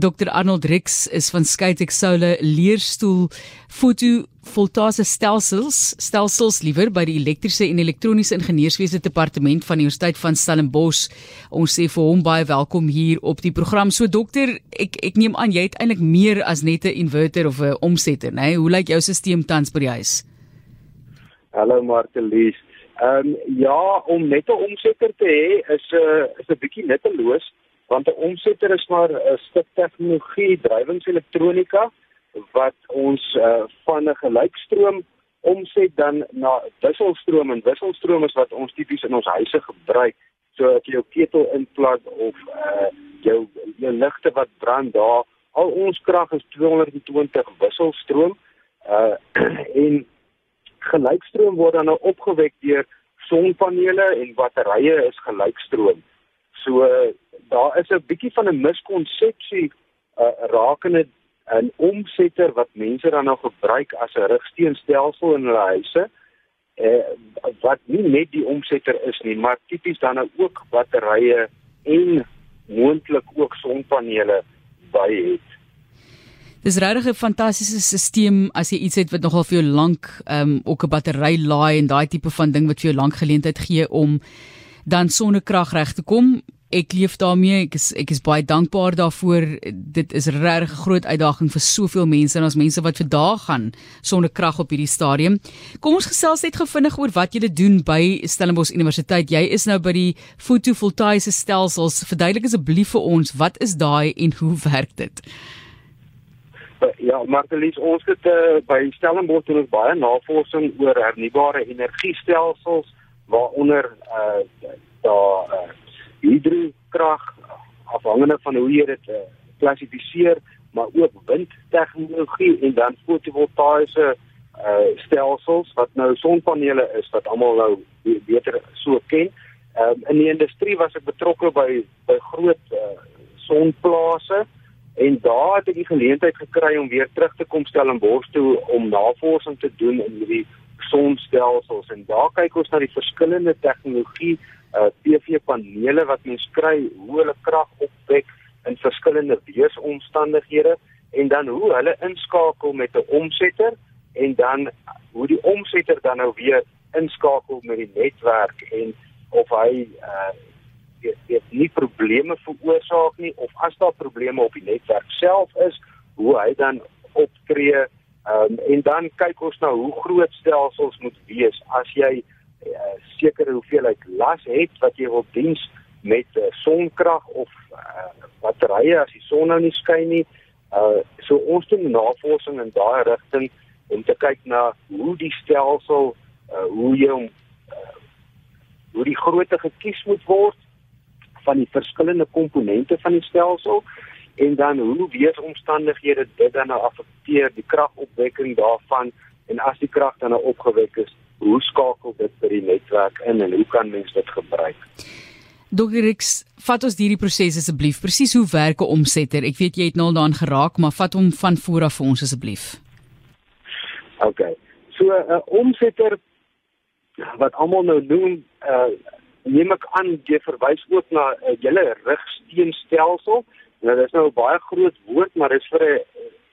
Dr Arnold Rix is van Skytex Solar leerstoel fotovoltaïese stelsels, stelsels liewer by die elektriese en elektroniese ingenieurswese departement van die Universiteit van Stellenbosch. Ons sê vir hom baie welkom hier op die program. So dokter, ek ek neem aan jy het eintlik meer as net 'n inverter of 'n omsetter, né? Hoe lyk jou stelsel tans by die huis? Hallo Martelies. Ehm um, ja, om net 'n omsetter te hê is 'n uh, is 'n bietjie nutteloos want 'n omsetter is maar 'n stuk tegnologie, drywingselektronika wat ons uh, van 'n gelykstroom omset dan na wisselstroom en wisselstroom is wat ons tipies in ons huise gebruik. So as jy jou ketel inplug of uh, jou jou ligte wat brand daar, al ons krag is 220 wisselstroom uh en gelykstroom word dan nou opgewek deur sonpanele en batterye is gelykstroom. So daar is 'n bietjie van 'n miskonsepsie uh, rakende 'n omsetter wat mense dan nou gebruik as 'n rigsteenstelsel in hulle huise. Eh wat nie net die omsetter is nie, maar tipies dan nou ook batterye en moontlik ook sonpanele by het. Dis regtig 'n fantastiese stelsel as jy iets het wat nogal vir jou lank ehm um, ook 'n battery laai en daai tipe van ding wat vir jou lank geleentheid gee om dan sonnekrag reg te kom ek leef daarmee. Ek is ek is baie dankbaar daarvoor. Dit is regtig 'n groot uitdaging vir soveel mense en ons mense wat vir dae gaan sonder krag op hierdie stadium. Kom ons gesels net gevindig oor wat julle doen by Stellenbosch Universiteit. Jy is nou by die fotovoltaïese stelsels. Verduidelik asseblief vir ons, wat is daai en hoe werk dit? Ja, Martelies, ons het uh, by Stellenbosch doen ons baie navorsing oor hernubare energiestelsels waaronder uh, daar uh, hidrokrag afhangende van hoe jy dit uh, klassifiseer, maar ook windtegnologie en dan fotovoltaïese uh stelsels wat nou sonpanele is wat almal nou beter so ken. Ehm um, in die industrie was ek betrokke by by groot uh sonplase en daar het ek die geleentheid gekry om weer terug te kom stel in Bos toe om navorsing te doen in hierdie sonstelsels. En daar kyk ons na die verskillende tegnologie uh PV-panele wat mens kry, hoe hulle krag opwek in verskillende weeromstandighede en dan hoe hulle inskakel met 'n omsetter en dan hoe die omsetter dan nou weer inskakel met die netwerk en of hy uh dit dit nie probleme veroorsaak nie of as daar probleme op die netwerk self is, hoe hy dan optree um, en dan kyk ons na hoe groot stelsels moet wees as jy uh, sekere hoeveelheid las het wat jy wil diens met uh, sonkrag of uh, batterye as die son nou nie skyn nie. Uh so ons doen navorsing in daai rigting om te kyk na hoe die stelsel uh hoe jy hom uh, hoe die grootte gekies moet word van die verskillende komponente van die stelsel en dan hoe weeromstandighede dit dan nou affekteer die kragopwekking daarvan en as die krag dan nou opgewek is hoe skakel dit by die netwerk in en hoe kan mens dit gebruik? Dr. Rix, vat ons hierdie proses asseblief. Presies hoe werk 'n omsetter? Ek weet jy het nou daaraan geraak, maar vat hom van voor af vir ons asseblief. OK. So 'n uh, omsetter wat almal nou doen, uh neem ek aan jy verwys ook na 'n uh, hele rigsteenstelsel. Nou dis nou 'n baie groot woord, maar dis vir 'n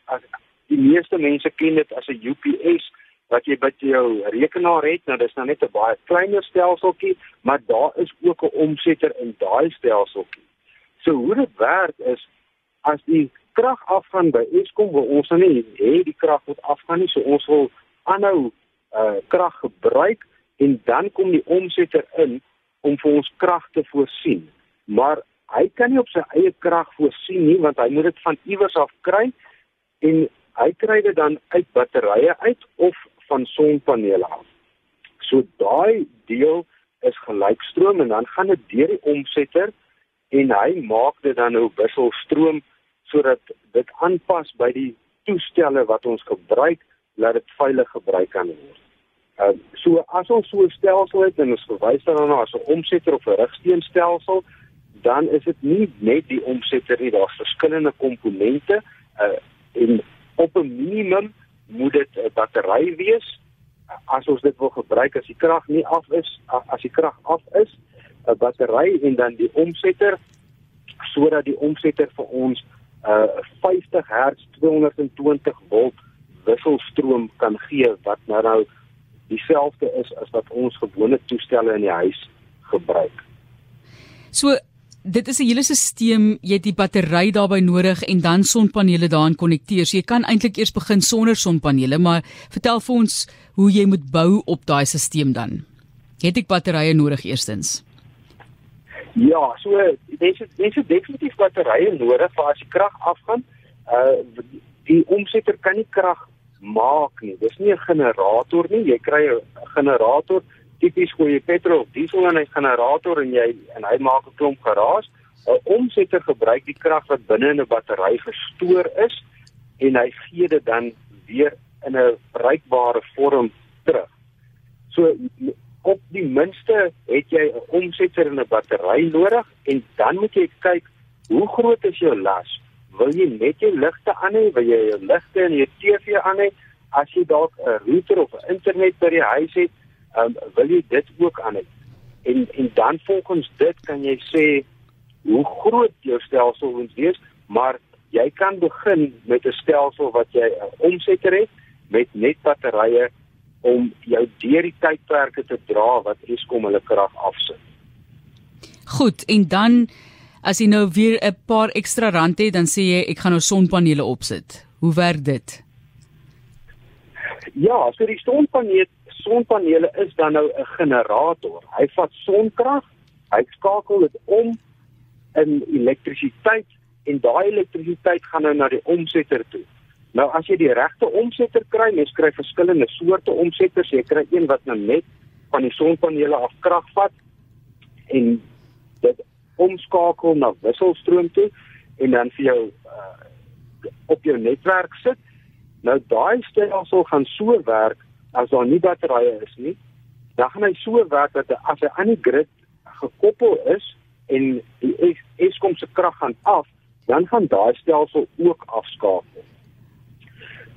as die meeste mense ken dit as 'n UPS wat jy by jou rekenaar het, nou dis nou net 'n baie kleiner stelseltjie, maar daar is ook 'n omsetter in daai stelseltjie. So hoe dit werk is as die krag afgaan by Eskom, wil ons nou nie hê die krag moet afgaan nie, so ons wil aanhou uh krag gebruik en dan kom die omsetter in om vir ons krag te voorsien. Maar hy kan nie op sy eie krag voorsien nie want hy moet dit van iewers af kry en hy kry dit dan uit batterye uit of van sonpanele af. So daai deel is gelykstroom en dan gaan dit deur die omsetter en hy maak dit dan nou wisselstroom sodat dit aanpas by die toestelle wat ons gebruik dat dit veilig gebruik kan word. Uh so as ons so 'n stelsel het en ons verwys dan na as 'n omsetter of 'n rigsteenstelsel, dan is dit nie net die omsetter nie, daar's verskillende komponente uh en op 'n minimum moet dit 'n battery wees as ons dit wil gebruik as die krag nie af is as die krag af is 'n battery en dan die omsetter sodat die omsetter vir ons uh 50 Hz 220 volt wisselstroom kan gee wat nou nou dieselfde is as wat ons gewone toestelle in die huis gebruik. So dit is 'n hele stelsel, jy het die battery daarbey nodig en dan sonpanele daaraan konnekteer. So jy kan eintlik eers begin sonder sonpanele, maar vertel vir ons hoe jy moet bou op daai stelsel dan. Het ek batterye nodig eerstens? Ja, so dis dis definitief batterye nodig vir as die krag afgaan. Uh die omsetter kan nie krag maak nie. Dis nie 'n generator nie. Jy kry 'n generator tipies gooi jy petrol of diesel in 'n generator en jy en hy maak 'n klomp geraas. 'n Omsetter gebruik die krag wat binne in 'n battery gestoor is en hy gee dit dan weer in 'n bereikbare vorm terug. So op die minste het jy 'n omsetter in 'n battery nodig en dan moet jy kyk hoe groot is jou las? wil jy net jou ligte aan hê, wil jy jou ligte en jou TV aan hê? As jy dalk 'n router of 'n internet by die huis het, um, wil jy dit ook aan hê. En en dan volgens dit kan jy sê hoe groot jou stelsel moet wees, maar jy kan begin met 'n stelsel wat jy 'n omsetter het met net batterye om jou deur die tydperke te dra wat Eskom hulle krag afsit. Goed, en dan As jy nou weer 'n paar ekstra rand het, dan sê jy ek gaan nou sonpanele opsit. Hoe werk dit? Ja, so die sonpanele sonpanele is dan nou 'n generator. Hy vat sonkrag, hy skakel dit om in elektrisiteit en daai elektrisiteit gaan nou na die omsetter toe. Nou as jy die regte omsetter kry, mens kry verskillende soorte omsetters. Jy kry een wat nou net van die sonpanele af krag vat en dit omskakel na wisselstroom toe en dan vir jou uh, op jou netwerk sit. Nou daai stelsel gaan so werk as daar nie batterye is nie. Dan gaan hy so werk dat as hy aan die grid gekoppel is en die Eskom se krag gaan af, dan gaan daai stelsel ook afskakel.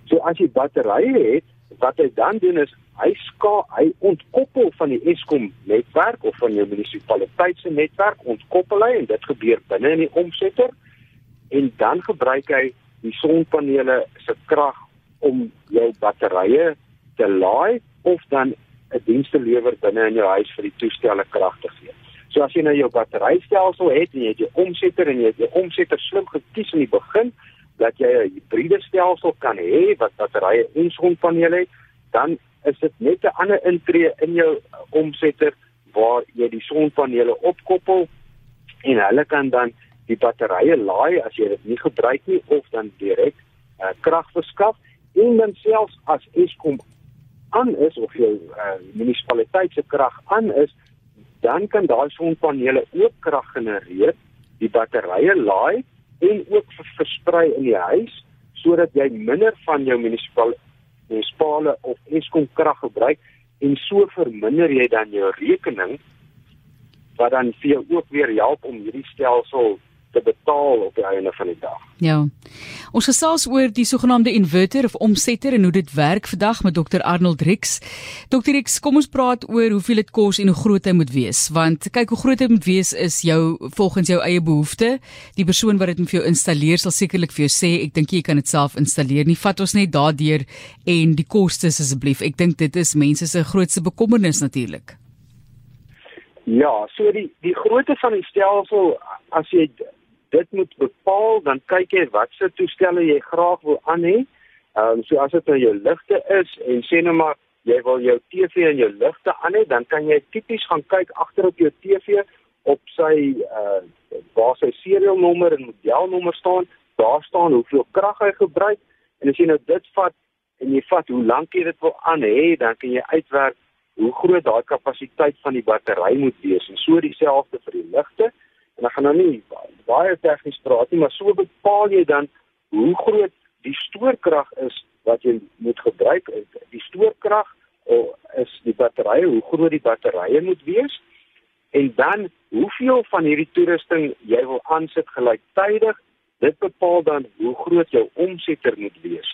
So as jy batterye het, wat hy dan doen is hy ska hy ontkoppel van die Eskom netwerk of van jou munisipaliteit se netwerk ontkoppel hy en dit gebeur binne in die omsetter en dan gebruik hy die sonpanele se krag om jou batterye te laai of dan 'n diens te lewer binne in jou huis vir die toestelle krag te gee. So as jy nou jou batterystelsel het en jy het jou omsetter en jy het jou omsetter slim gekies in die begin dat jy 'n hibriede stelsel kan hê wat batterye en sonpanele het, dan is dit net 'n ander intree in jou omsetter waar jy die sonpanele opkoppel en hulle kan dan die batterye laai as jy dit nie gebruik nie of dan direk uh, krag verskaf en dan selfs as Eskom aan is of jou uh, munisipaliteit se krag aan is dan kan daai sonpanele ook krag genereer die batterye laai en ook versprei in die huis sodat jy minder van jou munisipaliteit munisipale of Eskom krag gebruik en so verminder jy dan jou rekening wat dan vir jou ook weer help om hierdie stelsel te betaal op die einde van die dag. Ja. Ons gesels oor die sogenaamde inverter of omsetter en hoe dit werk vandag met Dr Arnold Rix. Dr Rix, kom ons praat oor hoeveel dit kos en hoe groot hy moet wees, want kyk hoe groot hy moet wees is jou volgens jou eie behoefte. Die persoon wat dit vir jou installeer sal sekerlik vir jou sê ek dink jy kan dit self installeer. Nie vat ons net daardeur en die kostes asseblief. Ek dink dit is mense se grootste bekommernis natuurlik. Ja, so die die grootte van die stelsel as jy dit moet bepaal dan kyk jy watse toestelle jy graag wil aan hê. Ehm um, so as dit nou jou ligte is en sê nou maar jy wil jou TV en jou ligte aan hê, dan kan jy tipies gaan kyk agter op jou TV op sy uh waar sy serialnommer en modelnommer staan. Daar staan hoeveel krag hy gebruik en as jy nou dit vat en jy vat hoe lank jy dit wil aan hê, dan kan jy uitwerk hoe groot daai kapasiteit van die battery moet wees en so dieselfde vir die ligte en ek gaan nou nie baie tegnies praat nie, maar so bepaal jy dan hoe groot die stoorkrag is wat jy moet gebruik. Die stoorkrag is die batterye, hoe groot die batterye moet wees en dan hoeveel van hierdie toerusting jy wil aansit gelyktydig. Dit bepaal dan hoe groot jou omsetter moet wees.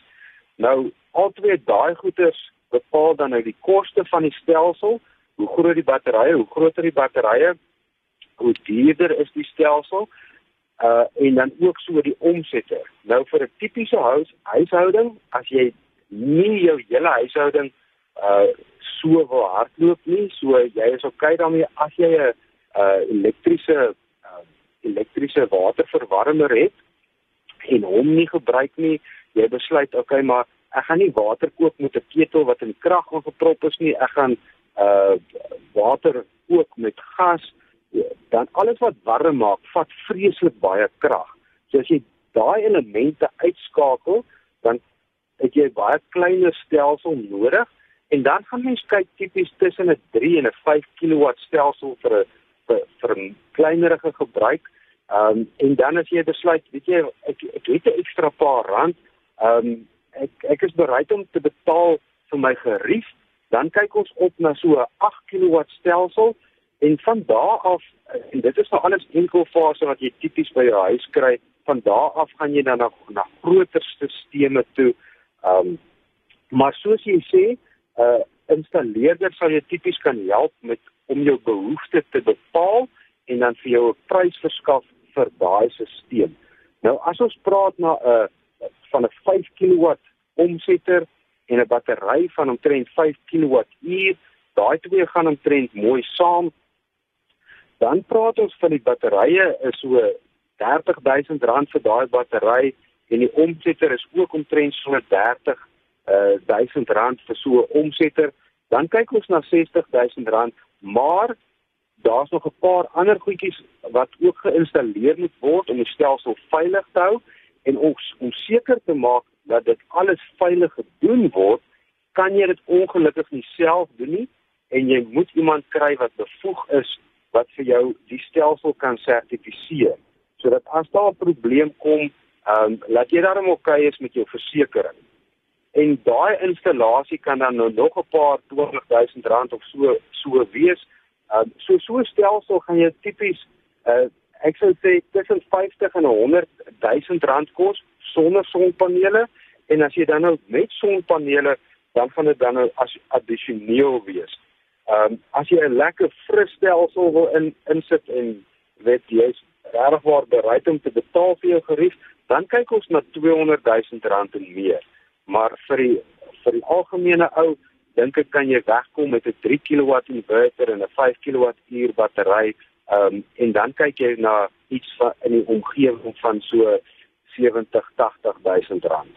Nou altyd daai goeders bepaal dan nou die koste van die stelsel, hoe groot die batterye, hoe groter die batterye, hoe duurder is die stelsel uh en dan ook so die omsette. Nou vir 'n tipiese huis huishouding, as jy nie jou hele huishouding uh so wil hardloop nie, so jy is okay daarmee as jy 'n uh elektriese uh, elektriese waterverwarmer het en hom nie gebruik nie, jy besluit okay, maar ek gaan nie water kook met 'n ketel wat in krag ongeprop is nie. Ek gaan uh water kook met gas. Dan alles wat warm maak, vat vreeslik baie krag. So as jy daai elemente uitskakel, dan het jy baie kleiner stelsel nodig en dan gaan mens kyk tipies tussen 'n 3 en 'n 5 kW stelsel vir 'n vir, vir 'n kleinerige gebruik. Ehm um, en dan as jy besluit, weet jy, ek ek het 'n ekstra paar rand, ehm um, ek ek is bereid om te betaal vir my gerief, dan kyk ons op na so 'n 8 kW stelsel en van daar af en dit is nou alles enkelfase wat jy tipies by jou huis kry, van daar af gaan jy dan na na groter stelsels toe. Ehm um, maar soos jy sê, 'n uh, installeerder sal jou tipies kan help met om jou behoeftes te bepaal en dan vir jou 'n prys verskaf vir daai stelsel. Nou as ons praat na 'n uh, van 'n 5 kW omsetter en 'n battery van omtrent 5 kWh. Daai twee gaan omtrent mooi saam. Dan praat ons van die batterye is so R30000 vir daai battery en die omsetter is ook omtrent so 30 uh 1000 rand vir so 'n omsetter. Dan kyk ons na 60000 rand, maar daar's nog 'n paar ander goedjies wat ook geïnstalleer moet word om die stelsel veilig te hou en ons om seker te maak dat dit alles veilig gedoen word, kan jy dit ongelukkig nie self doen nie en jy moet iemand kry wat bevoeg is wat vir jou die stelsel kan sertifiseer. Sodat as daar 'n probleem kom, ehm um, laat jy daarom okay is met jou versekerings. En daai installasie kan dan nou nog 'n paar 20000 rand of so so wees. Ehm um, so so stelsel gaan jy tipies uh ek sou sê tussen 50 en 100 000 rand kos sonder sonpanele en as jy dan nou met sonpanele dan gaan dit dan nou as addisioneel wees. Ehm um, as jy 'n lekker fris stelsel wil in insit en weet jy's regwaar bereid om te betaal vir jou gerief, dan kyk ons na 200 000 rand en meer. Maar vir die vir die algemene ou dink ek kan jy wegkom met 'n 3 kW inverter en 'n 5 kWh battery Ehm um, en dan kyk jy na iets van in die omgewing van so 70 80000 rand.